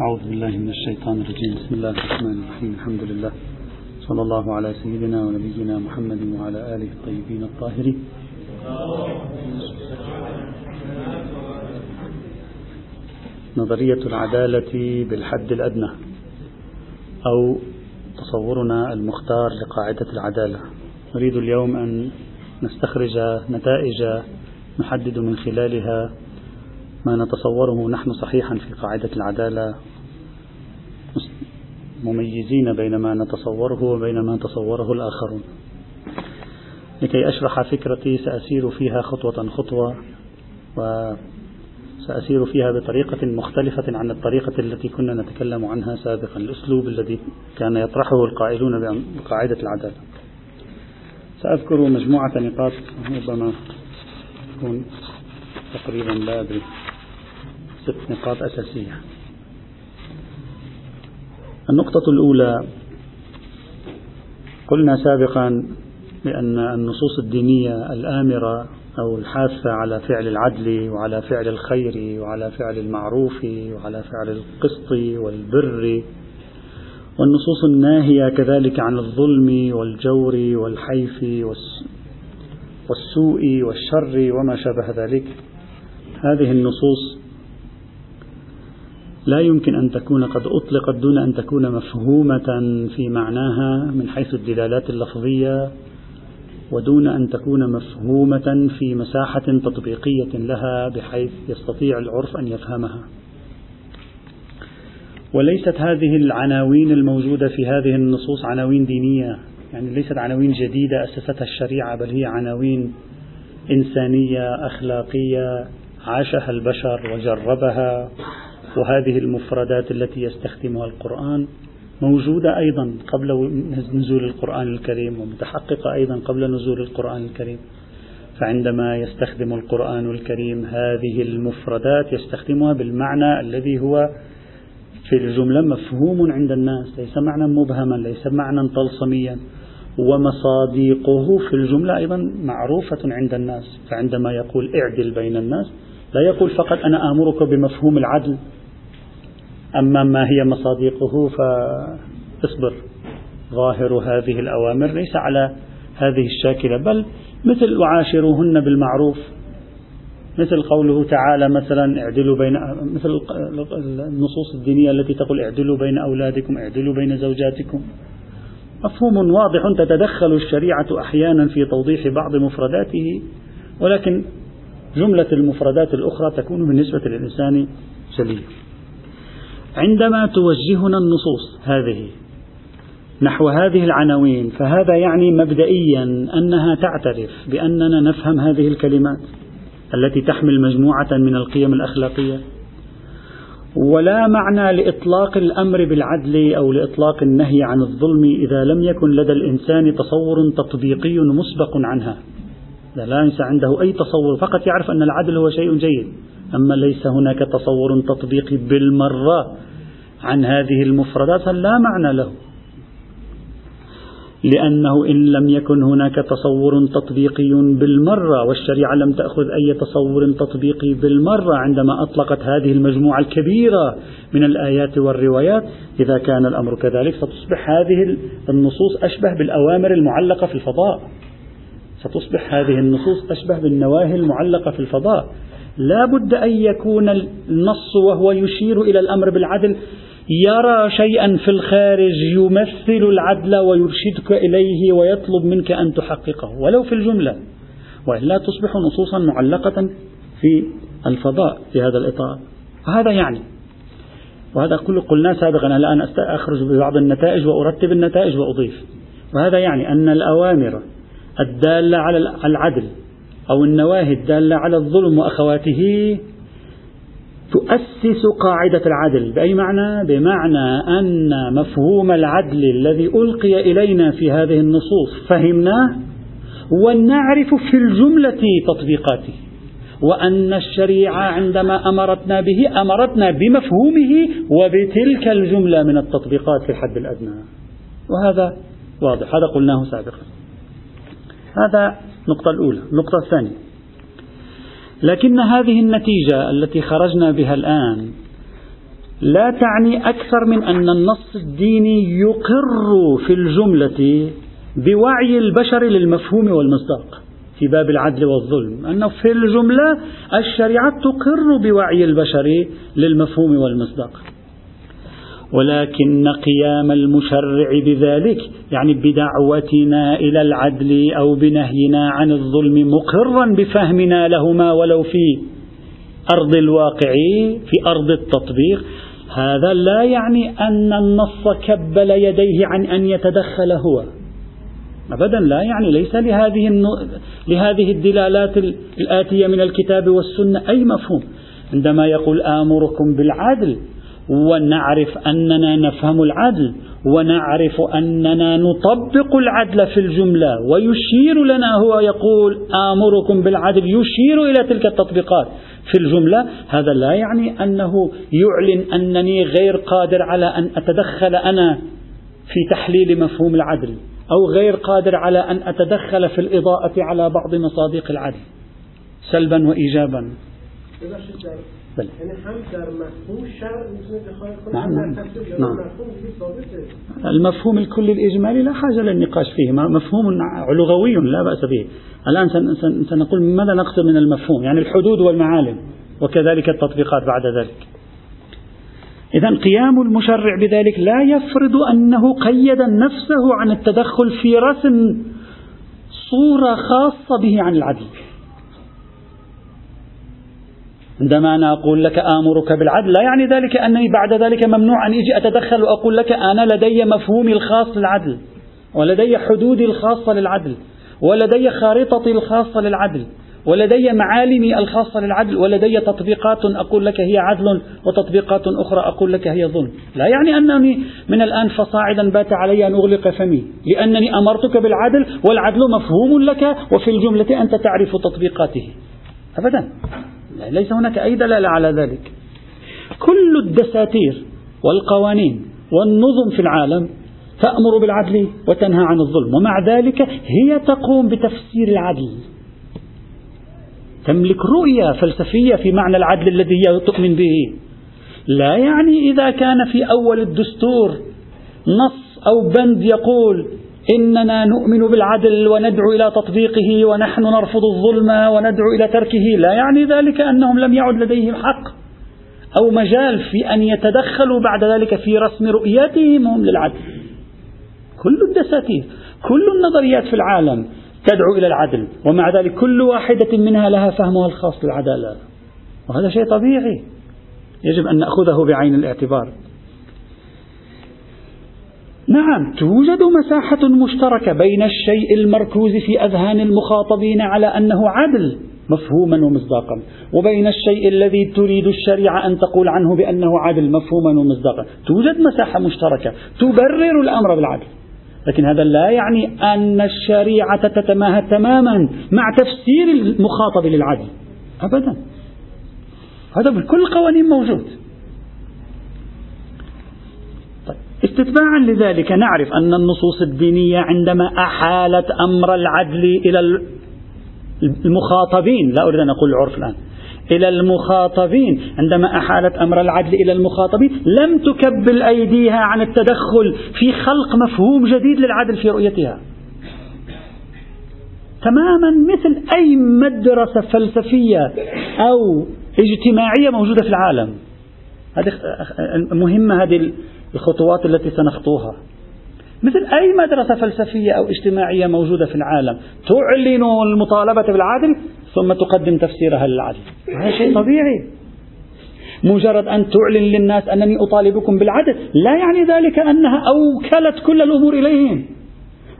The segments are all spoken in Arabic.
أعوذ بالله من الشيطان الرجيم. بسم الله الرحمن الرحيم. الحمد لله. صلى الله على سيدنا ونبينا محمد وعلى آله الطيبين الطاهرين. نظرية العدالة بالحد الأدنى أو تصورنا المختار لقاعدة العدالة. نريد اليوم أن نستخرج نتائج نحدد من خلالها ما نتصوره نحن صحيحا في قاعدة العدالة مميزين بين ما نتصوره وبين ما تصوره الآخرون. لكي أشرح فكرتي سأسير فيها خطوة خطوة وسأسير فيها بطريقة مختلفة عن الطريقة التي كنا نتكلم عنها سابقا الأسلوب الذي كان يطرحه القائلون بقاعدة العدالة. سأذكر مجموعة نقاط ربما تكون تقريبا لا أدري. ست نقاط أساسية. النقطة الأولى قلنا سابقا بأن النصوص الدينية الآمرة أو الحاثة على فعل العدل وعلى فعل الخير وعلى فعل المعروف وعلى فعل القسط والبر والنصوص الناهية كذلك عن الظلم والجور والحيف والسوء والشر وما شابه ذلك. هذه النصوص لا يمكن أن تكون قد أطلقت دون أن تكون مفهومة في معناها من حيث الدلالات اللفظية ودون أن تكون مفهومة في مساحة تطبيقية لها بحيث يستطيع العرف أن يفهمها. وليست هذه العناوين الموجودة في هذه النصوص عناوين دينية، يعني ليست عناوين جديدة أسستها الشريعة بل هي عناوين إنسانية أخلاقية عاشها البشر وجربها وهذه المفردات التي يستخدمها القرآن موجودة أيضا قبل نزول القرآن الكريم ومتحققة أيضا قبل نزول القرآن الكريم. فعندما يستخدم القرآن الكريم هذه المفردات يستخدمها بالمعنى الذي هو في الجملة مفهوم عند الناس ليس معنى مبهما ليس معنى طلسميا. ومصاديقه في الجملة أيضا معروفة عند الناس. فعندما يقول اعدل بين الناس لا يقول فقط أنا آمرك بمفهوم العدل. أما ما هي مصادقه فاصبر. ظاهر هذه الأوامر ليس على هذه الشاكلة بل مثل وعاشروهن بالمعروف. مثل قوله تعالى مثلا اعدلوا بين مثل النصوص الدينية التي تقول اعدلوا بين أولادكم اعدلوا بين زوجاتكم. مفهوم واضح تتدخل الشريعة أحيانا في توضيح بعض مفرداته ولكن جملة المفردات الأخرى تكون بالنسبة للإنسان جلية عندما توجهنا النصوص هذه نحو هذه العناوين فهذا يعني مبدئيا أنها تعترف بأننا نفهم هذه الكلمات التي تحمل مجموعة من القيم الأخلاقية. ولا معنى لإطلاق الأمر بالعدل أو لإطلاق النهي عن الظلم إذا لم يكن لدى الإنسان تصور تطبيقي مسبق عنها. لا ليس عنده أي تصور فقط يعرف أن العدل هو شيء جيد. أما ليس هناك تصور تطبيقي بالمرة عن هذه المفردات فلا معنى له. لأنه إن لم يكن هناك تصور تطبيقي بالمرة والشريعة لم تأخذ أي تصور تطبيقي بالمرة عندما أطلقت هذه المجموعة الكبيرة من الآيات والروايات إذا كان الأمر كذلك ستصبح هذه النصوص أشبه بالأوامر المعلقة في الفضاء. ستصبح هذه النصوص أشبه بالنواهي المعلقة في الفضاء. لا بد أن يكون النص وهو يشير إلى الأمر بالعدل يرى شيئا في الخارج يمثل العدل ويرشدك إليه ويطلب منك أن تحققه ولو في الجملة. وإلا تصبح نصوصا معلقة في الفضاء في هذا الإطار. وهذا يعني وهذا كله قلناه سابقا الآن أخرج ببعض النتائج وأرتب النتائج وأضيف. وهذا يعني أن الأوامر الدالة على العدل أو النواهي الدالة على الظلم وأخواته تؤسس قاعدة العدل. بأي معنى؟ بمعنى أن مفهوم العدل الذي ألقي إلينا في هذه النصوص فهمناه ونعرف في الجملة تطبيقاته وأن الشريعة عندما أمرتنا به أمرتنا بمفهومه وبتلك الجملة من التطبيقات في الحد الأدنى. وهذا واضح هذا قلناه سابقا. هذا النقطة الأولى. النقطة الثانية. لكن هذه النتيجة التي خرجنا بها الآن لا تعني أكثر من أن النص الديني يقر في الجملة بوعي البشر للمفهوم والمصداق في باب العدل والظلم. أنه في الجملة الشريعة تقر بوعي البشر للمفهوم والمصداق. ولكن قيام المشرع بذلك يعني بدعوتنا إلى العدل أو بنهينا عن الظلم مقرا بفهمنا لهما ولو في أرض الواقع في أرض التطبيق. هذا لا يعني أن النص كبل يديه عن أن يتدخل هو. ابدا لا يعني ليس لهذه لهذه الدلالات الآتية من الكتاب والسنة أي مفهوم. عندما يقول آمركم بالعدل ونعرف أننا نفهم العدل ونعرف أننا نطبق العدل في الجملة ويشير لنا هو يقول آمركم بالعدل يشير إلى تلك التطبيقات. في الجملة هذا لا يعني أنه يعلن أنني غير قادر على أن أتدخل أنا في تحليل مفهوم العدل أو غير قادر على أن أتدخل في الإضاءة على بعض مصادق العدل سلبا وايجابا. بله هم در مفهوم الشرع نعم نعم, نعم. المفهوم الكلي الإجمالي لا حاجة للنقاش فيه. مفهوم لغوي لا بأس به. الآن سنقول ماذا نقصد من المفهوم؟ يعني الحدود والمعالم وكذلك التطبيقات بعد ذلك. إذا قيام المشرع بذلك لا يفرض أنه قيد نفسه عن التدخل في رسم صورة خاصة به عن العدل. عندما أنا أقول لك آمرك بالعدل لا يعني ذلك أنني بعد ذلك ممنوع أن أجي أتدخل وأقول لك أنا لدي مفهومي الخاص للعدل ولدي حدودي الخاصة للعدل ولدي خارطتي الخاصة للعدل ولدي معالمي الخاصة للعدل ولدي تطبيقات أقول لك هي عدل وتطبيقات أخرى أقول لك هي ظلم. لا يعني أنني من الآن فصاعدا بات علي أن أغلق فمي لأنني أمرتك بالعدل والعدل مفهوم لك وفي الجملة أنت تعرف تطبيقاته. أبدا. ليس هناك أي دلالة على ذلك. كل الدساتير والقوانين والنظم في العالم تأمر بالعدل وتنهى عن الظلم ومع ذلك هي تقوم بتفسير العدل. تملك رؤية فلسفية في معنى العدل الذي هي تؤمن به. لا يعني إذا كان في أول الدستور نص أو بند يقول إننا نؤمن بالعدل وندعو إلى تطبيقه ونحن نرفض الظلم وندعو إلى تركه. لا يعني ذلك أنهم لم يعد لديهم حق أو مجال في أن يتدخلوا بعد ذلك في رسم رؤيتهم هم للعدل. كل الدساتير كل النظريات في العالم تدعو إلى العدل ومع ذلك كل واحدة منها لها فهمها الخاص بالعدالة وهذا شيء طبيعي. يجب أن نأخذه بعين الاعتبار. نعم توجد مساحة مشتركة بين الشيء المركوز في أذهان المخاطبين على أنه عدل مفهوما ومصداقا وبين الشيء الذي تريد الشريعة أن تقول عنه بأنه عدل مفهوما ومصداقا. توجد مساحة مشتركة تبرر الأمر بالعدل لكن هذا لا يعني أن الشريعة تتماهى تماما مع تفسير المخاطب للعدل أبدا. هذا بكل القوانين موجود. استتباعا لذلك نعرف أن النصوص الدينية عندما أحالت أمر العدل إلى المخاطبين لا أريد أن أقول العرف الآن إلى المخاطبين. عندما أحالت أمر العدل إلى المخاطبين لم تكبل أيديها عن التدخل في خلق مفهوم جديد للعدل في رؤيتها. تماما مثل أي مدرسة فلسفية أو اجتماعية موجودة في العالم. هذه مهمة هذه الخطوات التي سنخطوها. مثل أي مدرسة فلسفية أو اجتماعية موجودة في العالم تعلن المطالبة بالعدل ثم تقدم تفسيرها للعدل. هذا شيء طبيعي. مجرد أن تعلن للناس أنني أطالبكم بالعدل لا يعني ذلك أنها أوكلت كل الأمور إليهم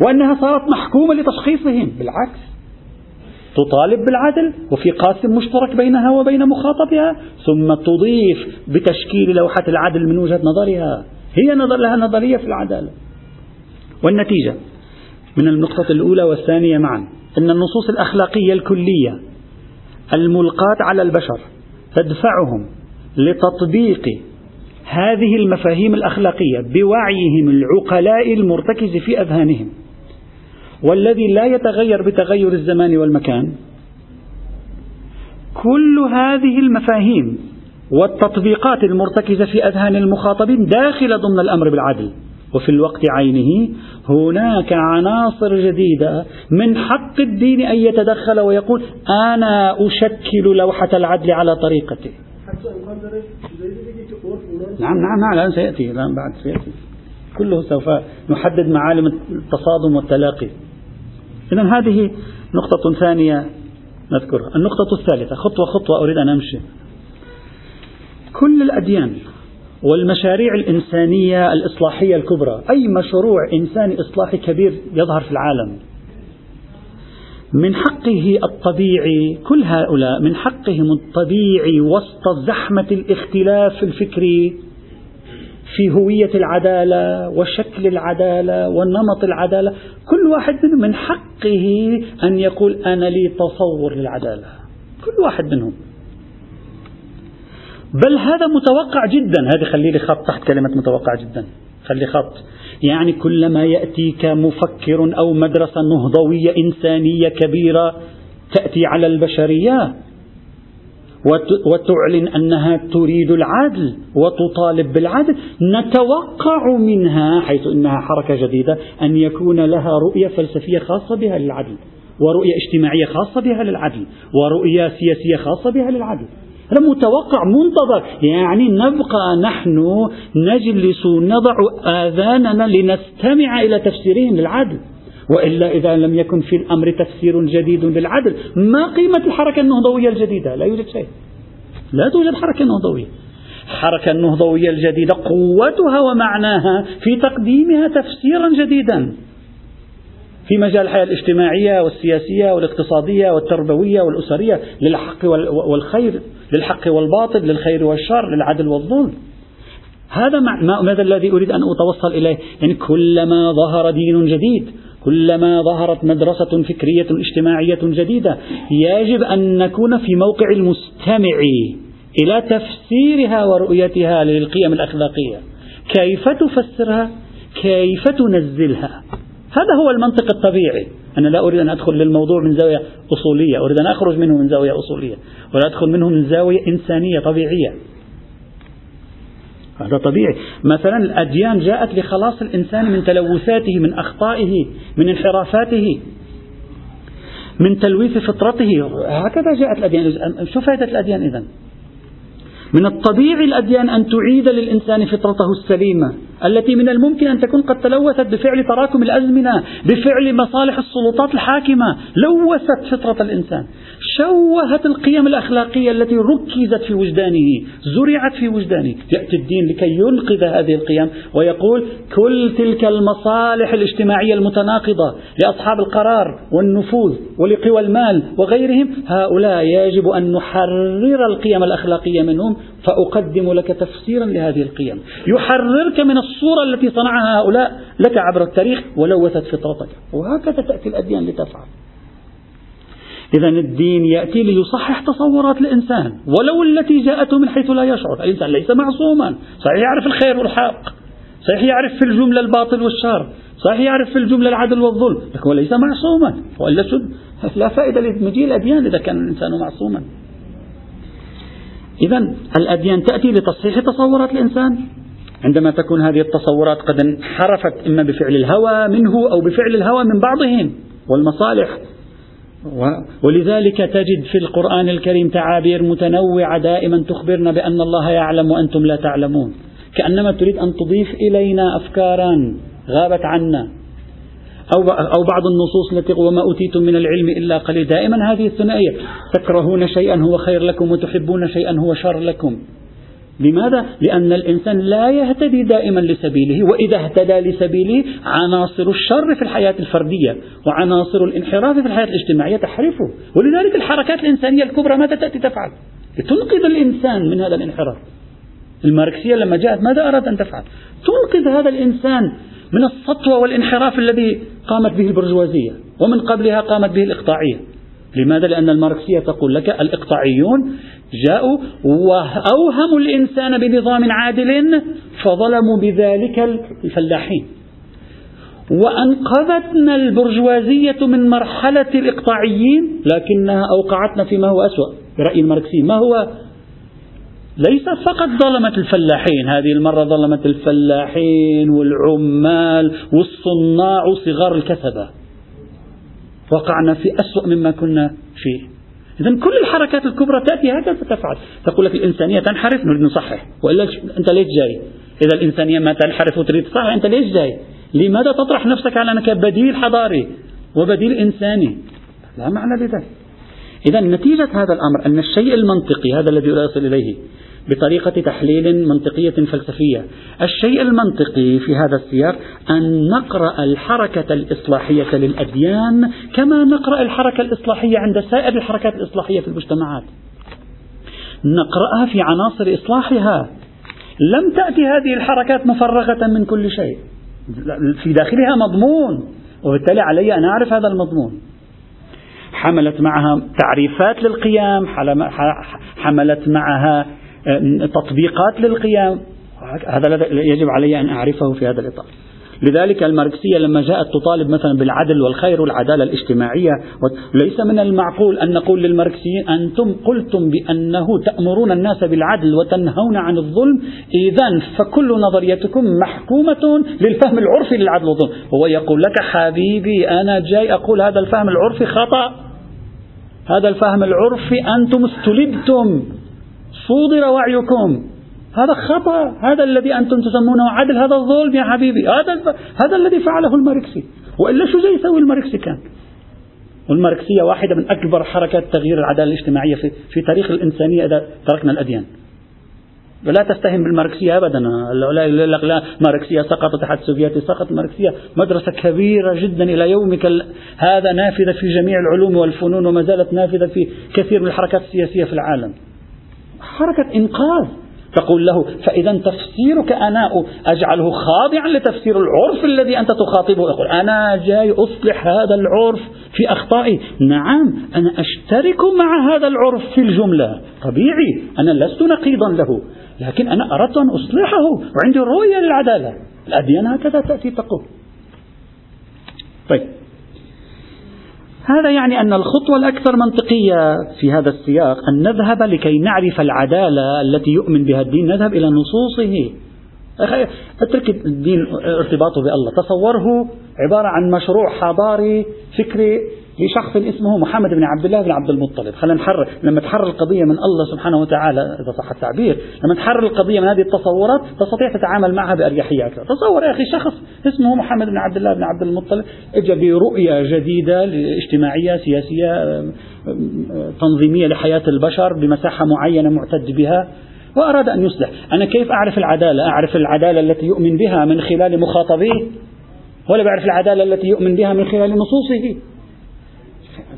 وأنها صارت محكومة لتشخيصهم. بالعكس. تطالب بالعدل وفي قاسم مشترك بينها وبين مخاطبها ثم تضيف بتشكيل لوحة العدل من وجهة نظرها. هي نظر لها نظرية في العدالة. والنتيجة؟ من النقطة الأولى والثانية معا أن النصوص الأخلاقية الكلية الملقاة على البشر تدفعهم لتطبيق هذه المفاهيم الأخلاقية بوعيهم العقلاء المرتكز في أذهانهم. والذي لا يتغير بتغير الزمان والمكان كل هذه المفاهيم والتطبيقات المرتكزة في أذهان المخاطبين داخلة ضمن الأمر بالعدل وفي الوقت عينه هناك عناصر جديدة من حق الدين أن يتدخل ويقول أنا أشكل لوحة العدل على طريقتي نعم نعم نعم سيأتي الآن بعد سيأتي كله سوف نحدد معالم التصادم والتلاقي. إذا هذه نقطة ثانية نذكرها النقطة الثالثة خطوة خطوة أريد أن أمشي. كل الأديان والمشاريع الإنسانية الإصلاحية الكبرى أي مشروع إنساني إصلاحي كبير يظهر في العالم من حقه الطبيعي كل هؤلاء من حقهم الطبيعي وسط زحمة الاختلاف الفكري في هوية العدالة وشكل العدالة ونمط العدالة. كل واحد منهم من حقه أن يقول أنا لي تصور للعدالة. كل واحد منهم. بل هذا متوقع جدا. هذه خلي لي خط تحت كلمة متوقع جدا. خلي خط. يعني كلما يأتيك مفكر أو مدرسة نهضوية إنسانية كبيرة تأتي على البشرية وتعلن أنها تريد العدل وتطالب بالعدل. نتوقع منها حيث أنها حركة جديدة أن يكون لها رؤية فلسفية خاصة بها للعدل ورؤية اجتماعية خاصة بها للعدل ورؤية سياسية خاصة بها للعدل. هذا متوقع منتظر. يعني نبقى نحن نجلس نضع آذاننا لنستمع إلى تفسيرهم للعدل. وإلا إذا لم يكن في الأمر تفسير جديد للعدل ما قيمة الحركة النهضوية الجديدة؟ لا يوجد شيء. لا توجد حركة نهضوية. الحركة النهضوية الجديدة قوتها ومعناها في تقديمها تفسيرا جديدا. في مجال الحياة الاجتماعية والسياسية والاقتصادية والتربوية والأسرية للحق والخير للحق والباطل للخير والشر للعدل والظلم. هذا ماذا الذي أريد أن أتوصل إليه؟ يعني كلما ظهر دين جديد كلما ظهرت مدرسة فكرية اجتماعية جديدة يجب أن نكون في موقع المستمع إلى تفسيرها ورؤيتها للقيم الأخلاقية. كيف تفسرها؟ كيف تنزلها؟ هذا هو المنطق الطبيعي. أنا لا أريد أن أدخل للموضوع من زاوية أصولية أريد أن أخرج منه من زاوية أصولية ولا أدخل منه من زاوية إنسانية طبيعية. هذا طبيعي. مثلا الأديان جاءت لخلاص الإنسان من تلوثاته من أخطائه من انحرافاته من تلويث فطرته. هكذا جاءت الأديان. شو فائدة الأديان إذن؟ من الطبيعي الأديان أن تعيد للإنسان فطرته السليمة التي من الممكن أن تكون قد تلوثت بفعل تراكم الأزمنة بفعل مصالح السلطات الحاكمة لوثت فطرة الإنسان. شوهت القيم الأخلاقية التي ركزت في وجدانه زرعت في وجدانه. يأتي الدين لكي ينقذ هذه القيم ويقول كل تلك المصالح الاجتماعية المتناقضة لأصحاب القرار والنفوذ ولقوى المال وغيرهم هؤلاء يجب أن نحرر القيم الأخلاقية منهم فأقدم لك تفسيرا لهذه القيم. يحررك من الصورة التي صنعها هؤلاء لك عبر التاريخ ولوثت فطرتك. وهكذا تأتي الأديان لتفعل. إذا الدين يأتي ليصحح تصورات الإنسان ولو التي جاءته من حيث لا يشعر. الإنسان ليس معصوما. صحيح يعرف الخير والحق. صحيح يعرف في الجملة الباطل والشر. صحيح يعرف في الجملة العدل والظلم. لكن ليس معصوما. وإلا لا فائدة لمجيء الأديان إذا كان الإنسان معصوما. إذا الأديان تأتي لتصحيح تصورات الإنسان. عندما تكون هذه التصورات قد انحرفت إما بفعل الهوى منه أو بفعل الهوى من بعضهم والمصالح ولذلك تجد في القرآن الكريم تعابير متنوعة دائما تخبرنا بأن الله يعلم وأنتم لا تعلمون. كأنما تريد أن تضيف إلينا أفكارا غابت عنا. أو أو بعض النصوص التي وما أوتيتم من العلم إلا قليل. دائما هذه الثنائية. تكرهون شيئا هو خير لكم وتحبون شيئا هو شر لكم. لماذا؟ لأن الإنسان لا يهتدي دائما لسبيله وإذا اهتدى لسبيله عناصر الشر في الحياة الفردية وعناصر الانحراف في الحياة الاجتماعية تحرفه ولذلك الحركات الإنسانية الكبرى ماذا تأتي تفعل؟ تنقذ الإنسان من هذا الانحراف الماركسية لما جاءت ماذا أراد أن تفعل؟ تنقذ هذا الإنسان من السطوة والانحراف الذي قامت به البرجوازية ومن قبلها قامت به الإقطاعية لماذا؟ لأن الماركسية تقول لك الإقطاعيون جاءوا وأوهموا الإنسان بنظام عادل فظلموا بذلك الفلاحين. وأنقذتنا البرجوازية من مرحلة الإقطاعيين لكنها أوقعتنا فيما هو أسوأ. برأي الماركسي ما هو؟ ليست فقط ظلمت الفلاحين هذه المرة ظلمت الفلاحين والعمال والصناع وصغار الكتبة وقعنا في أسوأ مما كنا فيه. إذا كل الحركات الكبرى تأتي هكذا تفعل تقول لك الإنسانية تنحرف نريد نصحح. وإلا أنت ليش جاي؟ إذا الإنسانية ما تنحرف وتريد تصحح أنت ليش جاي؟ لماذا تطرح نفسك على أنك بديل حضاري وبديل إنساني؟ لا معنى لذلك. إذا نتيجة هذا الأمر أن الشيء المنطقي هذا الذي أصل إليه بطريقة تحليل منطقية فلسفية. الشيء المنطقي في هذا السياق أن نقرأ الحركة الإصلاحية للأديان كما نقرأ الحركة الإصلاحية عند سائر الحركات الإصلاحية في المجتمعات. نقرأها في عناصر إصلاحها. لم تأتي هذه الحركات مفرغة من كل شيء. في داخلها مضمون وبالتالي علي أن أعرف هذا المضمون. حملت معها تعريفات للقيام حملت معها تطبيقات للقيام. هذا يجب علي أن أعرفه في هذا الإطار. لذلك الماركسية لما جاءت تطالب مثلا بالعدل والخير والعدالة الاجتماعية ليس من المعقول أن نقول للماركسيين أنتم قلتم بأنه تأمرون الناس بالعدل وتنهون عن الظلم إذا فكل نظريتكم محكومة للفهم العرفي للعدل والظلم. هو يقول لك حبيبي أنا جاي أقول هذا الفهم العرفي خطأ. هذا الفهم العرفي أنتم استلبتم. صودر وعيكم. هذا خطأ. هذا الذي أنتم تسمونه عدل. هذا الظلم يا حبيبي. هذا هذا الذي فعله الماركسي وإلا شو زي يسوي الماركسي كان؟ والماركسية واحدة من أكبر حركات تغيير العدالة الاجتماعية في, في تاريخ الإنسانية إذا تركنا الأديان. ولا تستهن بالماركسية أبدا. لا لا, لا ماركسية سقطت الاتحاد السوفيتي سقط الماركسية مدرسة كبيرة جدا إلى يومك هذا نافذة في جميع العلوم والفنون وما زالت نافذة في كثير من الحركات السياسية في العالم. حركة إنقاذ. تقول له فإذا تفسيرك أنا أجعله خاضعا لتفسير العرف الذي أنت تخاطبه. يقول أنا جاي أصلح هذا العرف في أخطائي. نعم أنا أشترك مع هذا العرف في الجملة. طبيعي أنا لست نقيضا له. لكن أنا أردت أن أصلحه وعندي رؤية للعدالة. الأديان هكذا تأتي تقول. طيب. هذا يعني أن الخطوة الأكثر منطقية في هذا السياق أن نذهب لكي نعرف العدالة التي يؤمن بها الدين نذهب إلى نصوصه. أترك الدين ارتباطه بالله. تصوره عبارة عن مشروع حضاري فكري لشخص اسمه محمد بن عبد الله بن عبد المطلب. خلينا نحرر لما تحرر القضية من الله سبحانه وتعالى إذا صح التعبير لما تحرر القضية من هذه التصورات تستطيع تتعامل معها بأريحية أكثر. تصور يا أخي شخص اسمه محمد بن عبد الله بن عبد المطلب اجى برؤية جديدة اجتماعية سياسية تنظيمية لحياة البشر بمساحة معينة معتد بها وأراد أن يصلح. أنا كيف أعرف العدالة؟ أعرف العدالة التي يؤمن بها من خلال مخاطبيه؟ ولا بعرف العدالة التي يؤمن بها من خلال نصوصه؟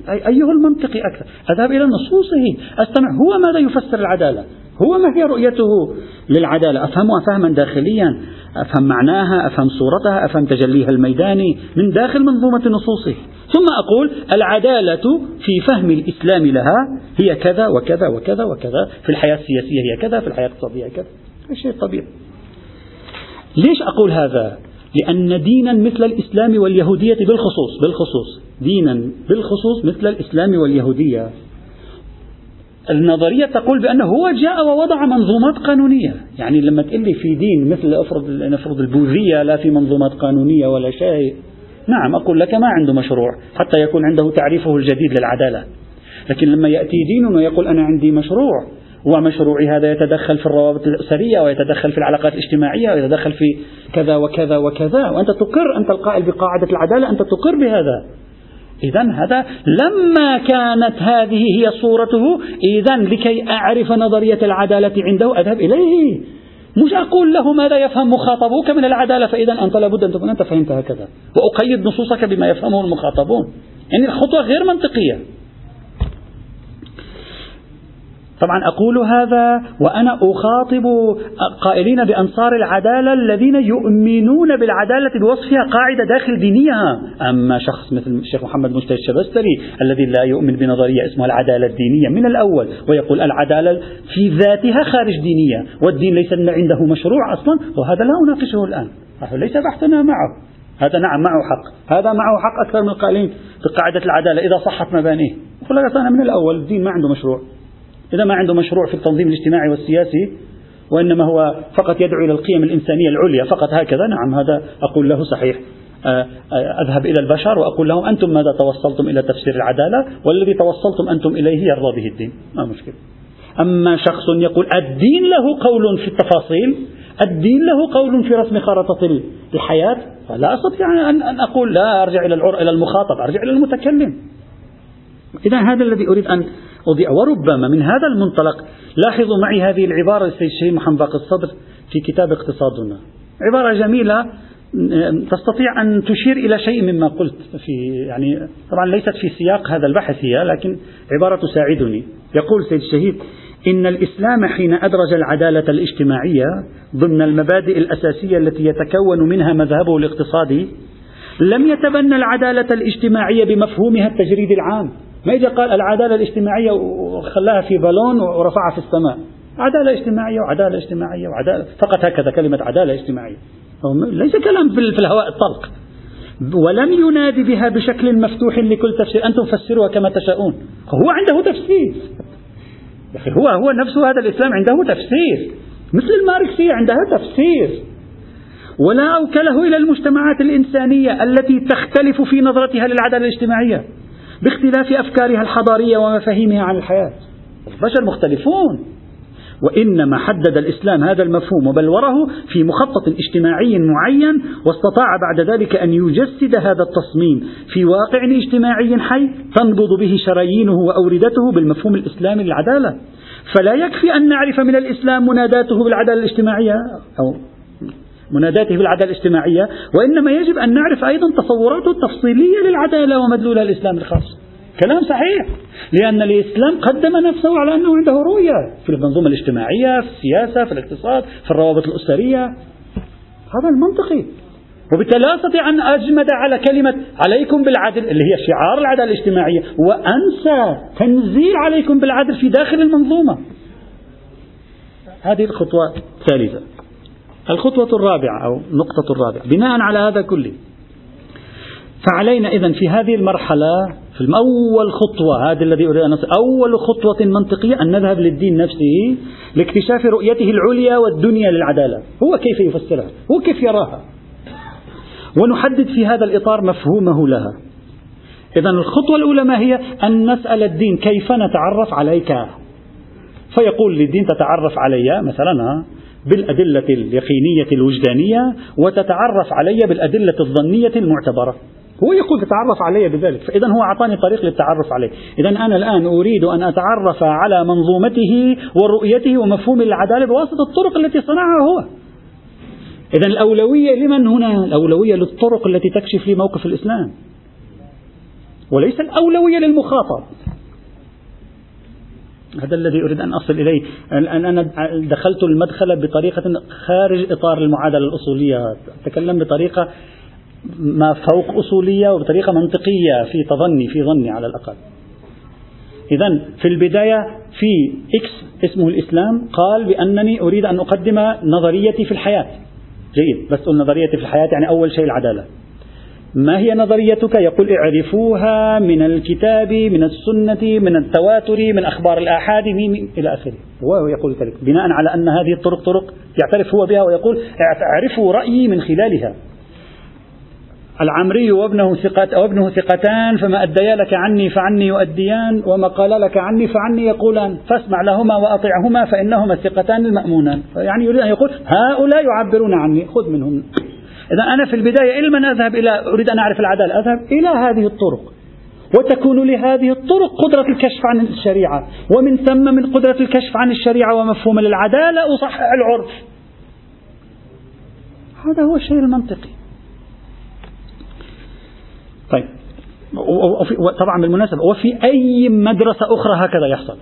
أيه المنطقي أكثر. أذهب إلى نصوصه. أستمع. هو ماذا يفسر العدالة؟ هو ما هي رؤيته للعدالة؟ أفهمها فهما داخليا. أفهم معناها أفهم صورتها أفهم تجليها الميداني من داخل منظومة نصوصه. ثم أقول العدالة في فهم الإسلام لها هي كذا وكذا وكذا وكذا. في الحياة السياسية هي كذا في الحياة الاقتصادية كذا. شيء طبيعي. ليش أقول هذا؟ لأن دينا مثل الإسلام واليهودية بالخصوص بالخصوص. دينا بالخصوص مثل الإسلام واليهودية. النظرية تقول بأنه هو جاء ووضع منظومات قانونية. يعني لما تقول لي في دين مثل أفرض نفرض البوذية لا في منظومات قانونية ولا شيء. نعم أقول لك ما عنده مشروع حتى يكون عنده تعريفه الجديد للعدالة. لكن لما يأتي دين ويقول أنا عندي مشروع ومشروعي هذا يتدخل في الروابط الأسرية ويتدخل في العلاقات الاجتماعية ويتدخل في كذا وكذا وكذا. وأنت تقر أنت القائل بقاعدة العدالة أنت تقر بهذا. إذا هذا لما كانت هذه هي صورته إذا لكي أعرف نظرية العدالة عنده أذهب إليه. مش أقول له ماذا يفهم مخاطبوك من العدالة فإذا أنت لابد أن تكون أنت فهمت هكذا. وأقيد نصوصك بما يفهمه المخاطبون. يعني الخطوة غير منطقية. طبعا أقول هذا وأنا أخاطب قائلين بأنصار العدالة الذين يؤمنون بالعدالة بوصفها قاعدة داخل دينها. أما شخص مثل الشيخ محمد مجتهد الشبستري الذي لا يؤمن بنظرية اسمها العدالة الدينية من الأول ويقول العدالة في ذاتها خارج دينية والدين ليس عنده مشروع أصلا وهذا لا أناقشه الآن. ليس بحثنا معه. هذا نعم معه حق. هذا معه حق أكثر من القائلين بقاعدة العدالة إذا صحت مبانيه. يقول لك أنا من الأول الدين ما عنده مشروع. إذا ما عنده مشروع في التنظيم الاجتماعي والسياسي وإنما هو فقط يدعو إلى القيم الإنسانية العليا فقط هكذا. نعم هذا أقول له صحيح. آه، آه، أذهب إلى البشر وأقول لهم أنتم ماذا توصلتم إلى تفسير العدالة؟ والذي توصلتم أنتم إليه يرضى به الدين. ما مشكلة. أما شخص يقول الدين له قول في التفاصيل الدين له قول في رسم خارطة الحياة فلا أستطيع أن أقول لا أرجع إلى إلى المخاطب أرجع إلى المتكلم. إذا هذا الذي أريد أن أضيع وربما من هذا المنطلق لاحظوا معي هذه العبارة للسيد الشهيد محمد باقر الصدر في كتاب اقتصادنا. عبارة جميلة تستطيع أن تشير إلى شيء مما قلت في يعني طبعا ليست في سياق هذا البحث هي لكن عبارة تساعدني. يقول سيد الشهيد إن الإسلام حين أدرج العدالة الاجتماعية ضمن المبادئ الأساسية التي يتكون منها مذهبه الاقتصادي لم يتبنى العدالة الاجتماعية بمفهومها التجريدي العام. ما إذا قال العدالة الاجتماعية وخلاها في بالون ورفعها في السماء. عدالة اجتماعية وعدالة اجتماعية وعدالة فقط هكذا كلمة عدالة اجتماعية. ليس كلام في الهواء الطلق. ولم ينادي بها بشكل مفتوح لكل تفسير. أنتم فسروها كما تشاءون. هو عنده تفسير. يا أخي هو هو نفسه هذا الإسلام عنده تفسير. مثل الماركسية عندها تفسير. ولا أوكله إلى المجتمعات الإنسانية التي تختلف في نظرتها للعدالة الاجتماعية. باختلاف أفكارها الحضارية ومفاهيمها عن الحياة. البشر مختلفون. وإنما حدد الإسلام هذا المفهوم وبلوره في مخطط اجتماعي معين واستطاع بعد ذلك أن يجسد هذا التصميم في واقع اجتماعي حي تنبض به شرايينه وأوردته بالمفهوم الإسلامي للعدالة. فلا يكفي أن نعرف من الإسلام مناداته بالعدالة الاجتماعية أو مناداته بالعدالة الاجتماعية وإنما يجب أن نعرف أيضا تصوراته التفصيلية للعدالة ومدلولها الإسلام الخاص. كلام صحيح لأن الإسلام قدم نفسه على أنه عنده رؤية في المنظومة الاجتماعية في السياسة في الاقتصاد في الروابط الأسرية. هذا المنطقي. وبالتالي لا أستطيع أن أجمد على كلمة عليكم بالعدل اللي هي شعار العدالة الاجتماعية وأنسى تنزيل عليكم بالعدل في داخل المنظومة. هذه الخطوة الثالثة. الخطوة الرابعة أو النقطة الرابعة. بناء على هذا كله فعلينا إذا في هذه المرحلة في أول خطوة هذه الذي أريد أن أول خطوة منطقية أن نذهب للدين نفسه لاكتشاف رؤيته العليا والدنيا للعدالة. هو كيف يفسرها؟ هو كيف يراها؟ ونحدد في هذا الإطار مفهومه لها. إذا الخطوة الأولى ما هي؟ أن نسأل الدين كيف نتعرف عليك. فيقول للدين تتعرف علي مثلا بالأدلة اليقينية الوجدانية وتتعرف علي بالأدلة الظنية المعتبرة. هو يقول تتعرف علي بذلك فإذا هو أعطاني طريق للتعرف عليه. إذا أنا الآن أريد أن أتعرف على منظومته ورؤيته ومفهوم العدالة بواسطة الطرق التي صنعها هو. إذا الأولوية لمن هنا؟ الأولوية للطرق التي تكشف لي موقف الإسلام. وليس الأولوية للمخاطب. هذا الذي أريد أن أصل إليه. أنا دخلت المدخل بطريقة خارج إطار المعادلة الأصولية. أتكلم بطريقة ما فوق أصولية وبطريقة منطقية في تظني في ظني على الأقل. إذا في البداية في إكس اسمه الإسلام قال بأنني أريد أن أقدم نظريتي في الحياة. جيد. بس نظريتي في الحياة يعني أول شيء العدالة. ما هي نظريتك؟ يقول اعرفوها من الكتاب من السنة من التواتر من أخبار الآحاد إلى آخره. هو يقول ذلك بناء على أن هذه الطرق طرق يعترف هو بها ويقول اعرفوا رأيي من خلالها. العمري وابنه ثقة وابنه ثقتان فما أديا لك عني فعني يؤديان وما قال لك عني فعني يقولان. فاسمع لهما وأطعهما فإنهما الثقتان المأمونان. يعني يريد أن يقول هؤلاء يعبرون عني خذ منهم. إذا أنا في البداية إلى من أذهب إلى أريد أن أعرف العدالة أذهب إلى هذه الطرق. وتكون لهذه الطرق قدرة الكشف عن الشريعة. ومن ثم من قدرة الكشف عن الشريعة ومفهوم العدالة أصحح العرف. هذا هو الشيء المنطقي. طيب. طبعا بالمناسبة وفي أي مدرسة أخرى هكذا يحصل؟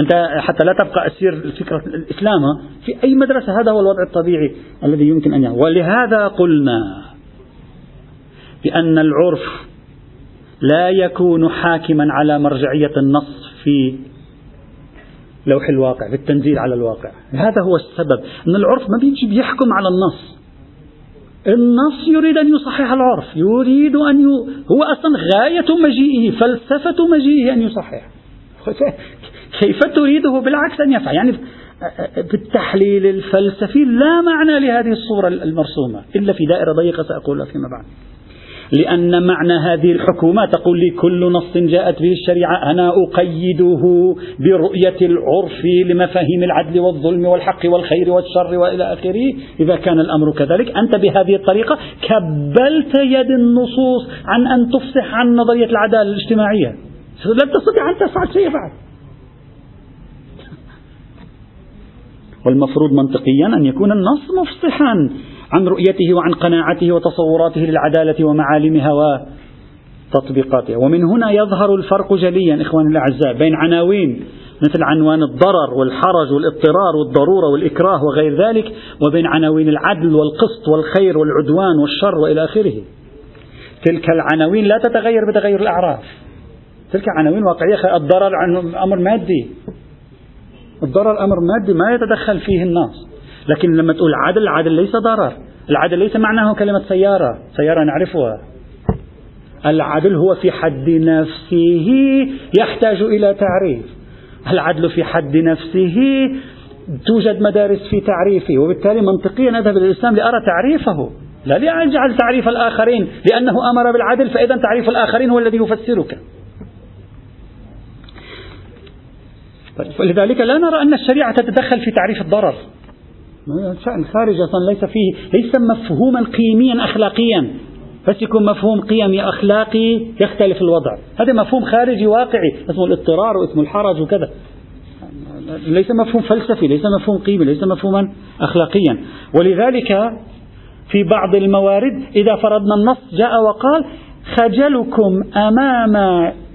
أنت حتى لا تبقى أسير فكرة الإسلام في أي مدرسة هذا هو الوضع الطبيعي الذي يمكن أن يحصل ولهذا قلنا بأن العرف لا يكون حاكما على مرجعية النص في لوح الواقع في التنزيل على الواقع. هذا هو السبب أن العرف ما بيجي بيحكم على النص. النص يريد أن يصحح العرف يريد أن ي... هو أصلا غاية مجيئه فلسفة مجيئه أن يصحح. كيف تريده بالعكس أن يفعل؟ يعني بالتحليل الفلسفي لا معنى لهذه الصورة المرسومة إلا في دائرة ضيقة سأقولها فيما بعد. لأن معنى هذه الحكومة تقول لي كل نص جاءت به الشريعة أنا أقيده برؤية العرف لمفاهيم العدل والظلم والحق والخير والشر وإلى آخره. إذا كان الأمر كذلك أنت بهذه الطريقة كبلت يد النصوص عن أن تفصح عن نظرية العدالة الاجتماعية. لن تستطيع أن تفعل شيء بعد والمفروض منطقيا أن يكون النص مفصحا عن رؤيته وعن قناعته وتصوراته للعدالة ومعالمها وتطبيقاتها ومن هنا يظهر الفرق جليا إخواني الأعزاء بين عناوين مثل عنوان الضرر والحرج والاضطرار والضرورة والإكراه وغير ذلك وبين عناوين العدل والقسط والخير والعدوان والشر وإلى آخره. تلك العناوين لا تتغير بتغير الأعراف. تلك عناوين واقعية الضرر أمر مادي. الضرر أمر مادي ما يتدخل فيه الناس. لكن لما تقول عدل العدل ليس ضرر. العدل ليس معناه كلمة سيارة. سيارة نعرفها. العدل هو في حد نفسه يحتاج إلى تعريف. العدل في حد نفسه توجد مدارس في تعريفه وبالتالي منطقيا أذهب إلى الإسلام لأرى تعريفه لا لأجعل تعريف الآخرين لأنه أمر بالعدل فإذا تعريف الآخرين هو الذي يفسرك. فلذلك لا نرى أن الشريعة تتدخل في تعريف الضرر. شأن خارج أصلا ليس فيه ليس مفهوما قيميا أخلاقيا. بس يكون مفهوم قيمي أخلاقي يختلف الوضع. هذا مفهوم خارجي واقعي اسمه الاضطرار واسمه الحرج وكذا. ليس مفهوم فلسفي ليس مفهوم قيمي ليس مفهوما أخلاقيا. ولذلك في بعض الموارد إذا فرضنا النص جاء وقال خجلكم أمام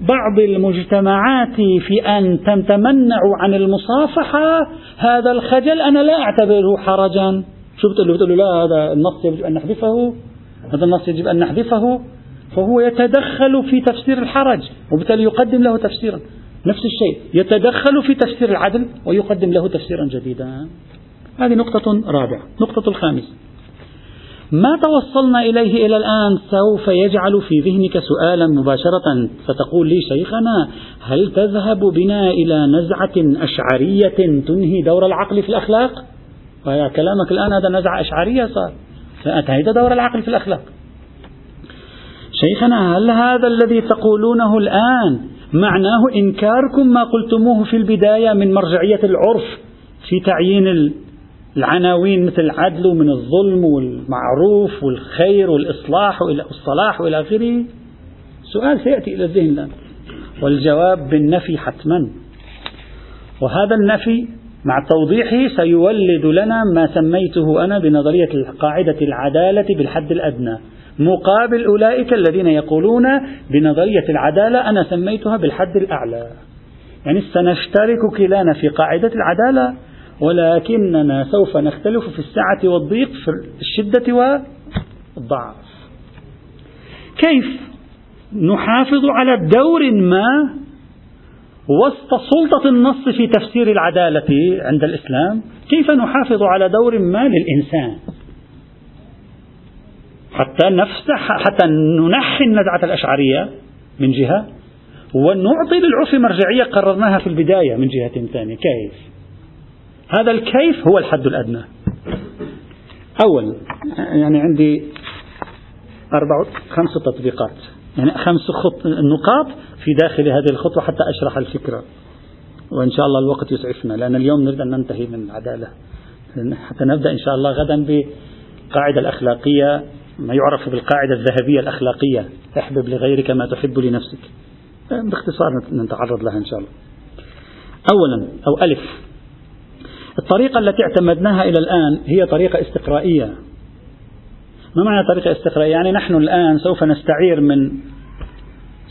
بعض المجتمعات في أن تتمنعوا عن المصافحة؟ هذا الخجل أنا لا أعتبره حرجا. شو بتقول له؟ بتقول له لا هذا النص يجب أن نحذفه. هذا النص يجب أن نحذفه. فهو يتدخل في تفسير الحرج وبالتالي يقدم له تفسيرا. نفس الشيء يتدخل في تفسير العدل ويقدم له تفسيرا جديدا. هذه نقطة رابعة. نقطة الخامسة. ما توصلنا إليه إلى الآن؟ سوف يجعل في ذهنك سؤالا مباشرة. ستقول لي شيخنا هل تذهب بنا إلى نزعة أشعرية تنهي دور العقل في الأخلاق؟ كلامك الآن هذا نزعة أشعرية صار. فأنتهيت دور العقل في الأخلاق. شيخنا هل هذا الذي تقولونه الآن معناه إنكاركم ما قلتموه في البداية من مرجعية العرف في تعيين العناوين مثل العدل ومن الظلم والمعروف والخير والإصلاح وإلى الصلاح وإلى آخره. سؤال سيأتي إلى الذهن الآن. والجواب بالنفي حتما. وهذا النفي مع توضيحه سيولد لنا ما سميته أنا بنظرية قاعدة العدالة بالحد الأدنى. مقابل أولئك الذين يقولون بنظرية العدالة أنا سميتها بالحد الأعلى. يعني سنشترك كلانا في قاعدة العدالة. ولكننا سوف نختلف في السعة والضيق في الشدة والضعف. كيف نحافظ على دور ما وسط سلطة النص في تفسير العدالة عند الإسلام؟ كيف نحافظ على دور ما للإنسان؟ حتى نفسح حتى ننحي النزعة الأشعرية من جهة ونعطي للعرف مرجعية قررناها في البداية من جهة ثانية. كيف؟ هذا الكيف هو الحد الأدنى. أول يعني عندي أربع خمس تطبيقات. يعني خمس خط نقاط في داخل هذه الخطوة حتى أشرح الفكرة. وإن شاء الله الوقت يسعفنا لأن اليوم نريد أن ننتهي من العدالة. حتى نبدأ إن شاء الله غدا بقاعدة الأخلاقية ما يعرف بالقاعدة الذهبية الأخلاقية. احبب لغيرك ما تحب لنفسك. باختصار نتعرض لها إن شاء الله. أولا أو ألف. الطريقة التي اعتمدناها إلى الآن هي طريقة استقرائية. ما معنى طريقة استقرائية؟ يعني نحن الآن سوف نستعير من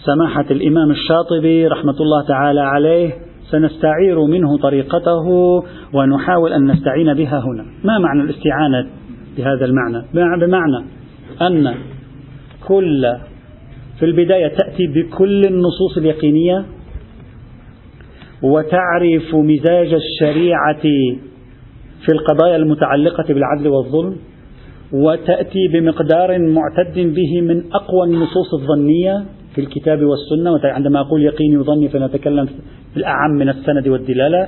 سماحة الإمام الشاطبي رحمة الله تعالى عليه. سنستعير منه طريقته ونحاول أن نستعين بها هنا. ما معنى الاستعانة بهذا المعنى؟ بمعنى أن كل في البداية تأتي بكل النصوص اليقينية وتعرف مزاج الشريعة في القضايا المتعلقة بالعدل والظلم وتأتي بمقدار معتد به من أقوى النصوص الظنية في الكتاب والسنة. عندما أقول يقيني وظني فنتكلم بالأعم من السند والدلالة.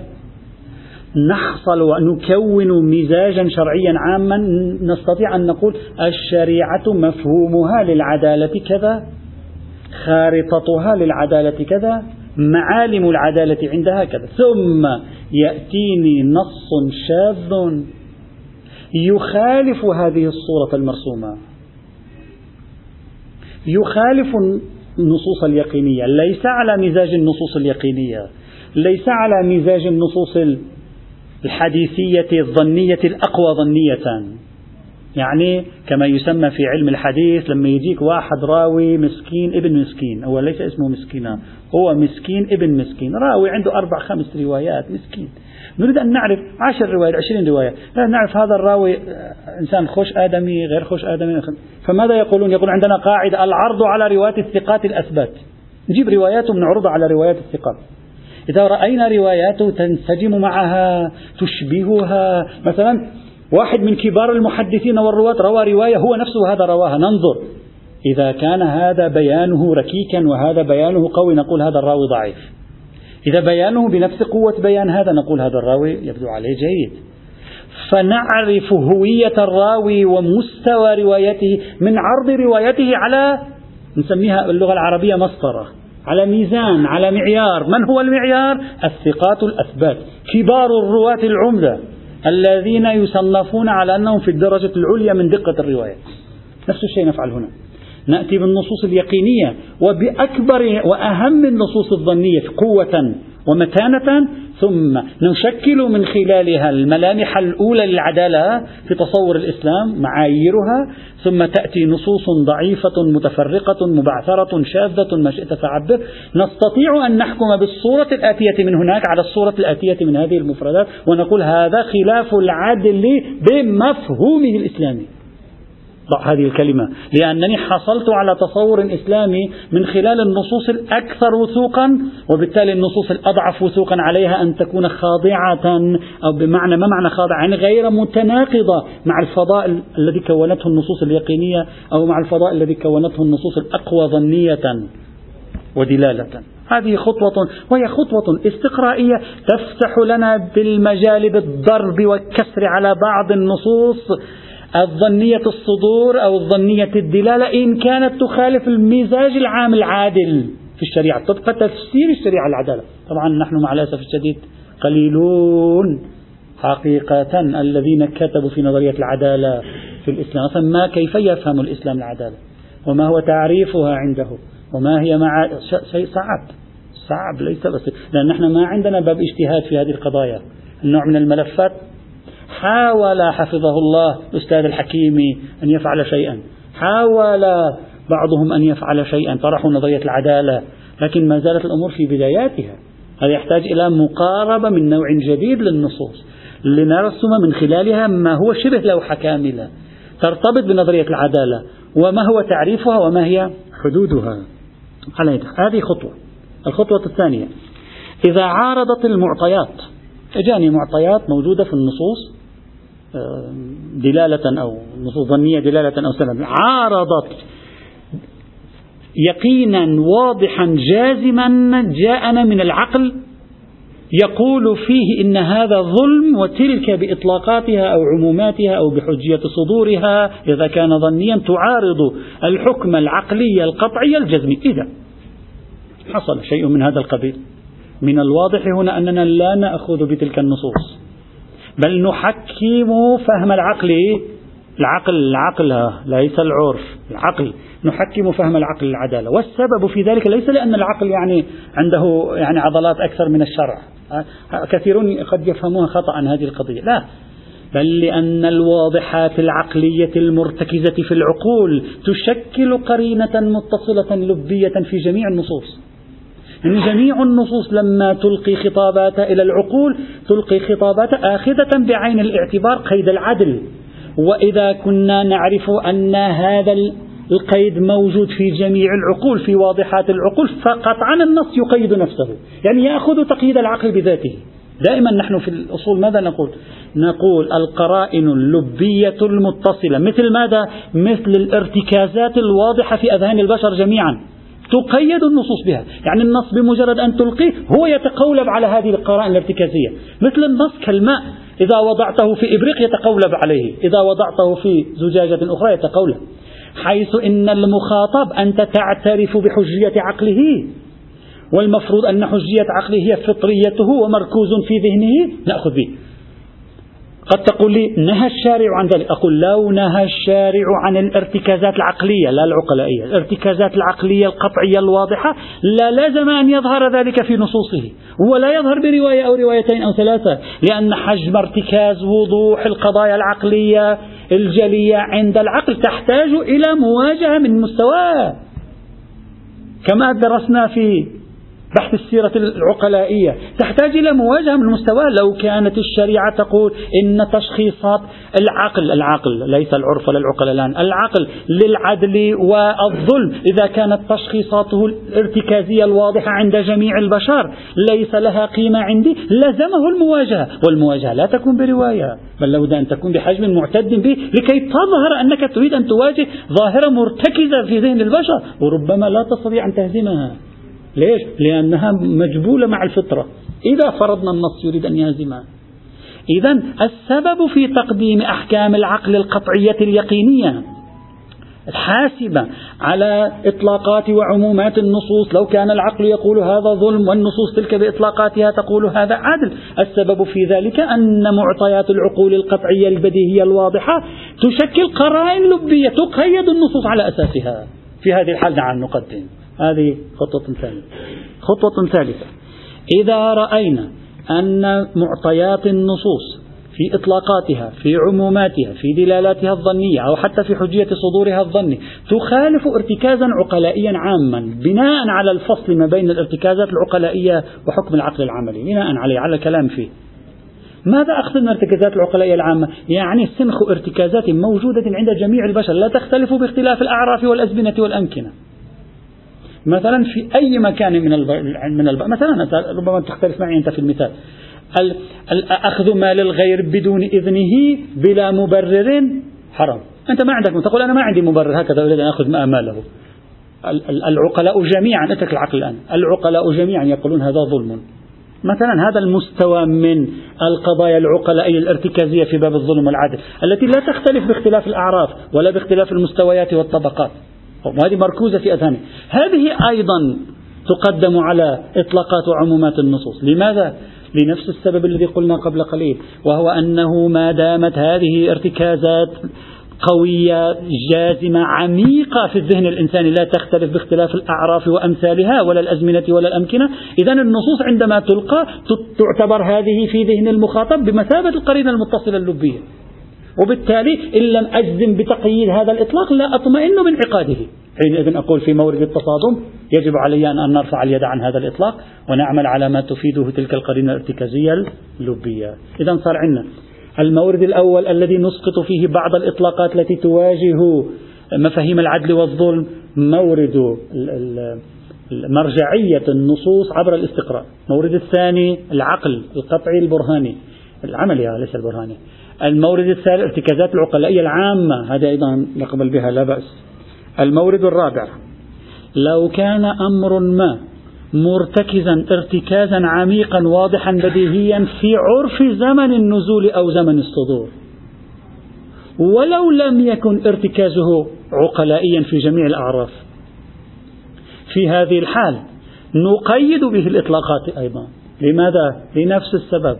نحصل ونكون مزاجا شرعيا عاما. نستطيع أن نقول الشريعة مفهومها للعدالة كذا خارطتها للعدالة كذا. معالم العدالة عندها كذا ثم يأتيني نص شاذ يخالف هذه الصورة المرسومة. يخالف النصوص اليقينية. ليس على مزاج النصوص اليقينية. ليس على مزاج النصوص الحديثية الظنية الأقوى ظنية. يعني كما يسمى في علم الحديث لما يجيك واحد راوي مسكين ابن مسكين هو ليس اسمه مسكينا هو مسكين ابن مسكين راوي عنده أربع خمس روايات مسكين. نريد أن نعرف عشر روايات عشرين رواية لا نعرف هذا الراوي إنسان خوش آدمي غير خوش آدمي. فماذا يقولون؟ يقول عندنا قاعدة العرض على روايات الثقات الأثبات. نجيب رواياته ونعرضها على روايات الثقات. إذا رأينا رواياته تنسجم معها تشبهها مثلا واحد من كبار المحدثين والرواة روى رواية هو نفسه هذا رواها. ننظر. إذا كان هذا بيانه ركيكا وهذا بيانه قوي نقول هذا الراوي ضعيف. إذا بيانه بنفس قوة بيان هذا نقول هذا الراوي يبدو عليه جيد. فنعرف هوية الراوي ومستوى روايته من عرض روايته على نسميها باللغة العربية مسطرة على ميزان على معيار. من هو المعيار؟ الثقات الأثبات. كبار الرواة العمدة. الذين يصنفون على أنهم في الدرجة العليا من دقة الرواية. نفس الشيء نفعل هنا. نأتي بالنصوص اليقينية وبأكبر وأهم النصوص الظنية قوة ومتانة ثم نشكل من خلالها الملامح الأولى للعدالة في تصور الإسلام معاييرها ثم تأتي نصوص ضعيفة متفرقة مبعثرة شاذة ما شئت فعبر نستطيع أن نحكم بالصورة الآتية من هناك على الصورة الآتية من هذه المفردات ونقول هذا خلاف العدل بمفهومه الإسلامي. ضع هذه الكلمة. لأنني حصلت على تصور إسلامي من خلال النصوص الأكثر وثوقا وبالتالي النصوص الأضعف وثوقا عليها أن تكون خاضعة أو بمعنى ما معنى خاضعة؟ يعني غير متناقضة مع الفضاء الذي كونته النصوص اليقينية أو مع الفضاء الذي كونته النصوص الأقوى ظنية ودلالة. هذه خطوة وهي خطوة استقرائية تفتح لنا بالمجال بالضرب والكسر على بعض النصوص الظنية الصدور أو الظنية الدلالة إن كانت تخالف المزاج العام العادل في الشريعة. طبق تفسير الشريعة العدالة. طبعا نحن مع الأسف الشديد قليلون حقيقة الذين كتبوا في نظرية العدالة في الإسلام. أصلا ما كيف يفهم الإسلام العدالة؟ وما هو تعريفها عنده؟ وما هي مع شيء صعب. صعب ليس بس لأن نحن ما عندنا باب اجتهاد في هذه القضايا. النوع من الملفات حاول حفظه الله الأستاذ الحكيمي أن يفعل شيئا. حاول بعضهم أن يفعل شيئا. طرحوا نظرية العدالة لكن ما زالت الأمور في بداياتها. هذا يحتاج إلى مقاربة من نوع جديد للنصوص لنرسم من خلالها ما هو شبه لوحة كاملة ترتبط بنظرية العدالة وما هو تعريفها وما هي حدودها. هذه خطوة. الخطوة الثانية إذا عارضت المعطيات إجاني معطيات موجودة في النصوص دلالة أو نصوص ظنية دلالة أو سند عارضت. يقينا واضحا جازما جاءنا من العقل يقول فيه إن هذا ظلم وتلك بإطلاقاتها أو عموماتها أو بحجية صدورها إذا كان ظنيا تعارض الحكم العقلي القطعي الجزمي. إذا حصل شيء من هذا القبيل. من الواضح هنا أننا لا نأخذ بتلك النصوص. بل نحكم فهم العقل. العقل العقل ليس العرف العقل. نحكم فهم العقل العدالة. والسبب في ذلك ليس لأن العقل يعني عنده يعني عضلات أكثر من الشرع. كثيرون قد يفهمون خطأ هذه القضية. لا. بل لأن الواضحات العقلية المرتكزة في العقول تشكل قرينة متصلة لبية في جميع النصوص. يعني جميع النصوص لما تلقي خطاباتها إلى العقول تلقي خطاباتها آخذة بعين الاعتبار قيد العدل. وإذا كنا نعرف أن هذا القيد موجود في جميع العقول في واضحات العقول فقطعا النص يقيد نفسه. يعني يأخذ تقييد العقل بذاته. دائما نحن في الأصول ماذا نقول؟ نقول القرائن اللبية المتصلة. مثل ماذا؟ مثل الارتكازات الواضحة في أذهان البشر جميعا. تقيد النصوص بها. يعني النص بمجرد أن تلقيه هو يتقولب على هذه القرائن الارتكازية. مثل النص كالماء. إذا وضعته في إبريق يتقولب عليه. إذا وضعته في زجاجة أخرى يتقولب. حيث إن المخاطب أنت تعترف بحجية عقله. والمفروض أن حجية عقله هي فطريته ومركوز في ذهنه. نأخذ به. قد تقول لي نهى الشارع عن ذلك. أقول لو نهى الشارع عن الارتكازات العقلية لا العقلائية الارتكازات العقلية القطعية الواضحة لا لازم أن يظهر ذلك في نصوصه ولا يظهر برواية أو روايتين أو ثلاثة لأن حجم ارتكاز وضوح القضايا العقلية الجلية عند العقل تحتاج إلى مواجهة من مستواه. كما درسنا في بحث السيرة العقلائية. تحتاج إلى مواجهة من المستوى. لو كانت الشريعة تقول إن تشخيصات العقل العقل ليس العرف ولا العقل الآن العقل للعدل والظلم. إذا كانت تشخيصاته الارتكازية الواضحة عند جميع البشر ليس لها قيمة عندي. لزمه المواجهة والمواجهة لا تكون برواية بل لابد أن تكون بحجم معتد به لكي تظهر أنك تريد أن تواجه ظاهرة مرتكزة في ذهن البشر وربما لا تستطيع أن تهزمها. ليش؟ لأنها مجبولة مع الفطرة. إذا فرضنا النص يريد أن يهزمها. إذا السبب في تقديم أحكام العقل القطعية اليقينية الحاسبة على إطلاقات وعمومات النصوص لو كان العقل يقول هذا ظلم والنصوص تلك بإطلاقاتها تقول هذا عدل. السبب في ذلك أن معطيات العقول القطعية البديهية الواضحة تشكل قرائن لبية تقيد النصوص على أساسها. في هذه الحال نعم نقدم هذه خطوة ثالثة. خطوة ثالثة. إذا رأينا أن معطيات النصوص في إطلاقاتها في عموماتها في دلالاتها الظنية أو حتى في حجية صدورها الظني تخالف ارتكازا عقلائيا عاما بناء على الفصل ما بين الارتكازات العقلائية وحكم العقل العملي بناء عليه على الكلام فيه. ماذا أقصد من الارتكازات العقلائية العامة؟ يعني سنخ ارتكازات موجودة عند جميع البشر لا تختلف باختلاف الأعراف والأزمنة والأمكنة. مثلا في أي مكان من. من. مثلا ربما تختلف معي أنت في المثال أخذ مال الغير بدون إذنه بلا مبرر حرام أنت ما عندك تقول أنا ما عندي مبرر هكذا أريد أن أخذ ماله العقلاء جميعا أترك العقل الآن العقلاء جميعا يقولون هذا ظلم مثلا هذا المستوى من القضايا العقلائية الارتكازية في باب الظلم والعدل التي لا تختلف باختلاف الأعراف ولا باختلاف المستويات والطبقات وهذه مركوزة في أذهانه هذه أيضا تقدم على إطلاقات وعمومات النصوص. لماذا؟ لنفس السبب الذي قلنا قبل قليل وهو أنه ما دامت هذه ارتكازات قوية جازمة عميقة في الذهن الإنساني لا تختلف باختلاف الأعراف وأمثالها ولا الأزمنة ولا الأمكنة. إذا النصوص عندما تلقى تعتبر هذه في ذهن المخاطب بمثابة القرينة المتصلة اللبية. وبالتالي إن لم أجزم بتقييد هذا الإطلاق لا أطمئن بانعقاده حينئذ أقول في مورد التصادم يجب علي أن نرفع اليد عن هذا الإطلاق ونعمل على ما تفيده تلك القرينة الارتكازية اللبية إذا صار عندنا المورد الأول الذي نسقط فيه بعض الإطلاقات التي تواجه مفاهيم العدل والظلم مورد مرجعية النصوص عبر الاستقراء. المورد الثاني العقل القطعي البرهاني. العملي ليس البرهاني. المورد الثالث ارتكازات العقلائية العامة هذه أيضا نقبل بها لا بأس. المورد الرابع لو كان أمر ما مرتكزا ارتكازا عميقا واضحا بديهيا في عرف زمن النزول أو زمن الصدور. ولو لم يكن ارتكازه عقلائيا في جميع الأعراف. في هذه الحال نقيد به الإطلاقات أيضا. لماذا؟ لنفس السبب.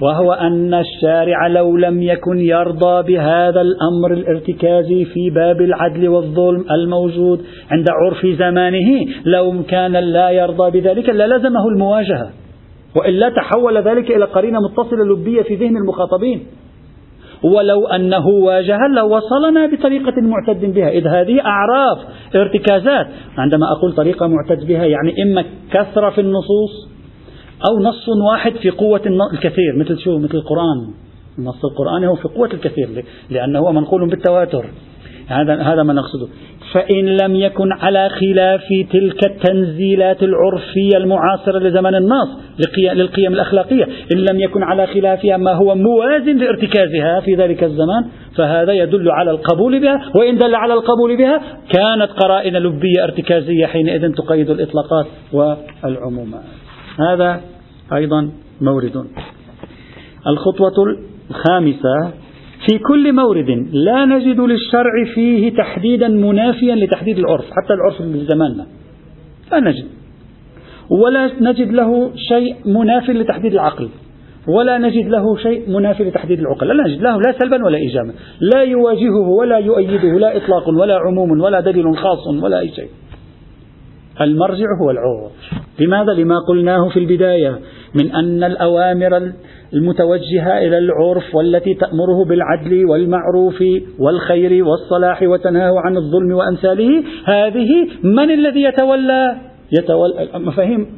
وهو أن الشارع لو لم يكن يرضى بهذا الأمر الارتكازي في باب العدل والظلم الموجود عند عرف زمانه لو كان لا يرضى بذلك للزمه المواجهة. وإلا تحول ذلك إلى قرينة متصلة لبية في ذهن المخاطبين. ولو أنه واجه لوصلنا بطريقة معتد بها. إذ هذه أعراف ارتكازات. عندما أقول طريقة معتد بها يعني إما كثرة في النصوص أو نص واحد في قوة الكثير مثل شو؟ مثل القرآن. النص القرآني هو في قوة الكثير لأنه هو منقول بالتواتر. هذا هذا ما نقصده. فإن لم يكن على خلاف تلك التنزيلات العرفية المعاصرة لزمن النص للقيم الأخلاقية. إن لم يكن على خلافها ما هو موازن لارتكازها في ذلك الزمان فهذا يدل على القبول بها. وإن دل على القبول بها كانت قرائن لبية ارتكازية حينئذ تقيد الإطلاقات والعمومات. هذا أيضا مورد. الخطوة الخامسة في كل مورد لا نجد للشرع فيه تحديدا منافيا لتحديد العرف حتى العرف اللي زماننا. لا نجد. ولا نجد له شيء مناف لتحديد العقل. ولا نجد له شيء منافي لتحديد العقل. لا نجد. له لا سلبا ولا إيجابا. لا يواجهه ولا يؤيده لا إطلاق ولا عموم ولا دليل خاص ولا أي شيء. المرجع هو العرف لماذا؟ لما قلناه في البداية من أن الأوامر المتوجهة إلى العرف والتي تأمره بالعدل والمعروف والخير والصلاح وتنهاه عن الظلم وأمثاله هذه من الذي يتولى؟ يتولى مفاهيم؟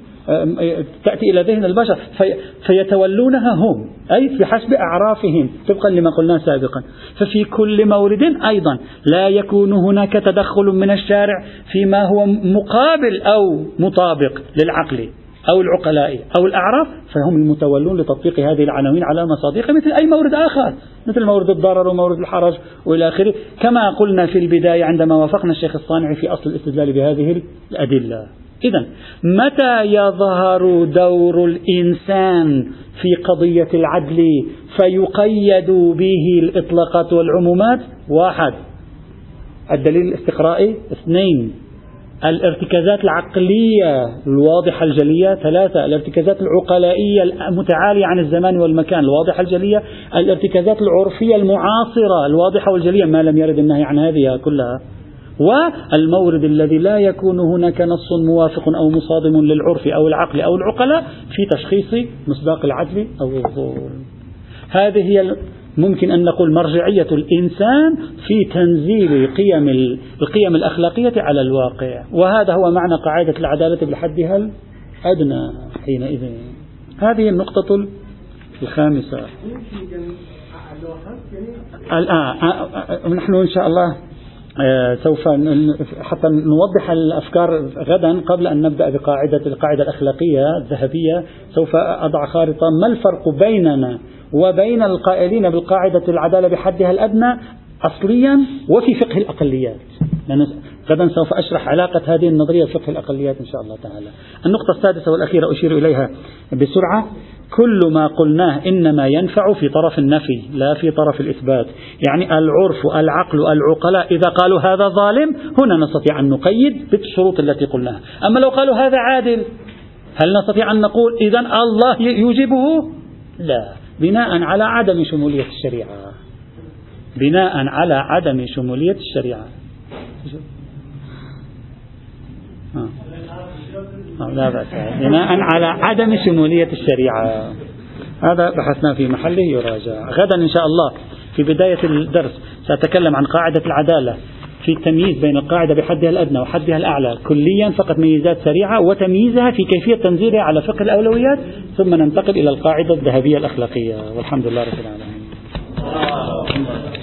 تأتي إلى ذهن البشر في فيتولونها هم أي بحسب أعرافهم طبقا لما قلنا سابقا. ففي كل مورد أيضا لا يكون هناك تدخل من الشارع فيما هو مقابل أو مطابق للعقل أو العقلاء أو الأعراف فهم المتولون لتطبيق هذه العناوين على مصادقها مثل أي مورد آخر مثل مورد الضرر ومورد الحرج وإلى آخره. كما قلنا في البداية عندما وافقنا الشيخ الصانعي في أصل الاستدلال بهذه الأدلة. إذا متى يظهر دور الإنسان في قضية العدل فيقيد به الإطلاقات والعمومات؟ واحد. الدليل الاستقرائي. اثنين الارتكازات العقلية الواضحة الجلية. ثلاثة الارتكازات العقلائية المتعالية عن الزمان والمكان الواضحة الجلية. الارتكازات العرفية المعاصرة الواضحة والجلية. ما لم يرد النهي عن هذه كلها. والمورد الذي لا يكون هناك نص موافق أو مصادم للعرف أو العقل أو العقلاء في تشخيص مصداق العدل أو الظلم هذه هي ممكن أن نقول مرجعية الإنسان في تنزيل قيم القيم الأخلاقية على الواقع. وهذا هو معنى قاعدة العدالة بحدها الأدنى حينئذ. هذه النقطة الخامسة. الآن نحن إن شاء الله آه، سوف حتى نوضح الأفكار غدا قبل أن نبدأ بقاعده القاعدة الأخلاقية الذهبية. سوف أضع خارطة ما الفرق بيننا وبين القائلين بالقاعدة العدالة بحدها الأدنى اصليا وفي فقه الأقليات؟ لأن غدا سوف أشرح علاقة هذه النظرية بفقه الأقليات إن شاء الله تعالى. النقطة السادسة والأخيرة أشير إليها بسرعة. كل ما قلناه إنما ينفع في طرف النفي لا في طرف الإثبات. يعني العرف العقل العقلاء إذا قالوا هذا ظالم هنا نستطيع أن نقيد بالشروط التي قلناها. أما لو قالوا هذا عادل هل نستطيع أن نقول إذا الله يوجبه؟ لا. بناء على عدم شمولية الشريعة. بناء على عدم شمولية الشريعة. لا بأس. بناء على عدم شمولية الشريعة. هذا بحثنا في محله يراجع. غدا إن شاء الله في بداية الدرس سأتكلم عن قاعدة العدالة في التمييز بين القاعدة بحدها الأدنى وحدها الأعلى. كليا فقط ميزات سريعة وتمييزها في كيفية تنزيلها على فقه الأولويات ثم ننتقل إلى القاعدة الذهبية الأخلاقية. والحمد لله رب العالمين.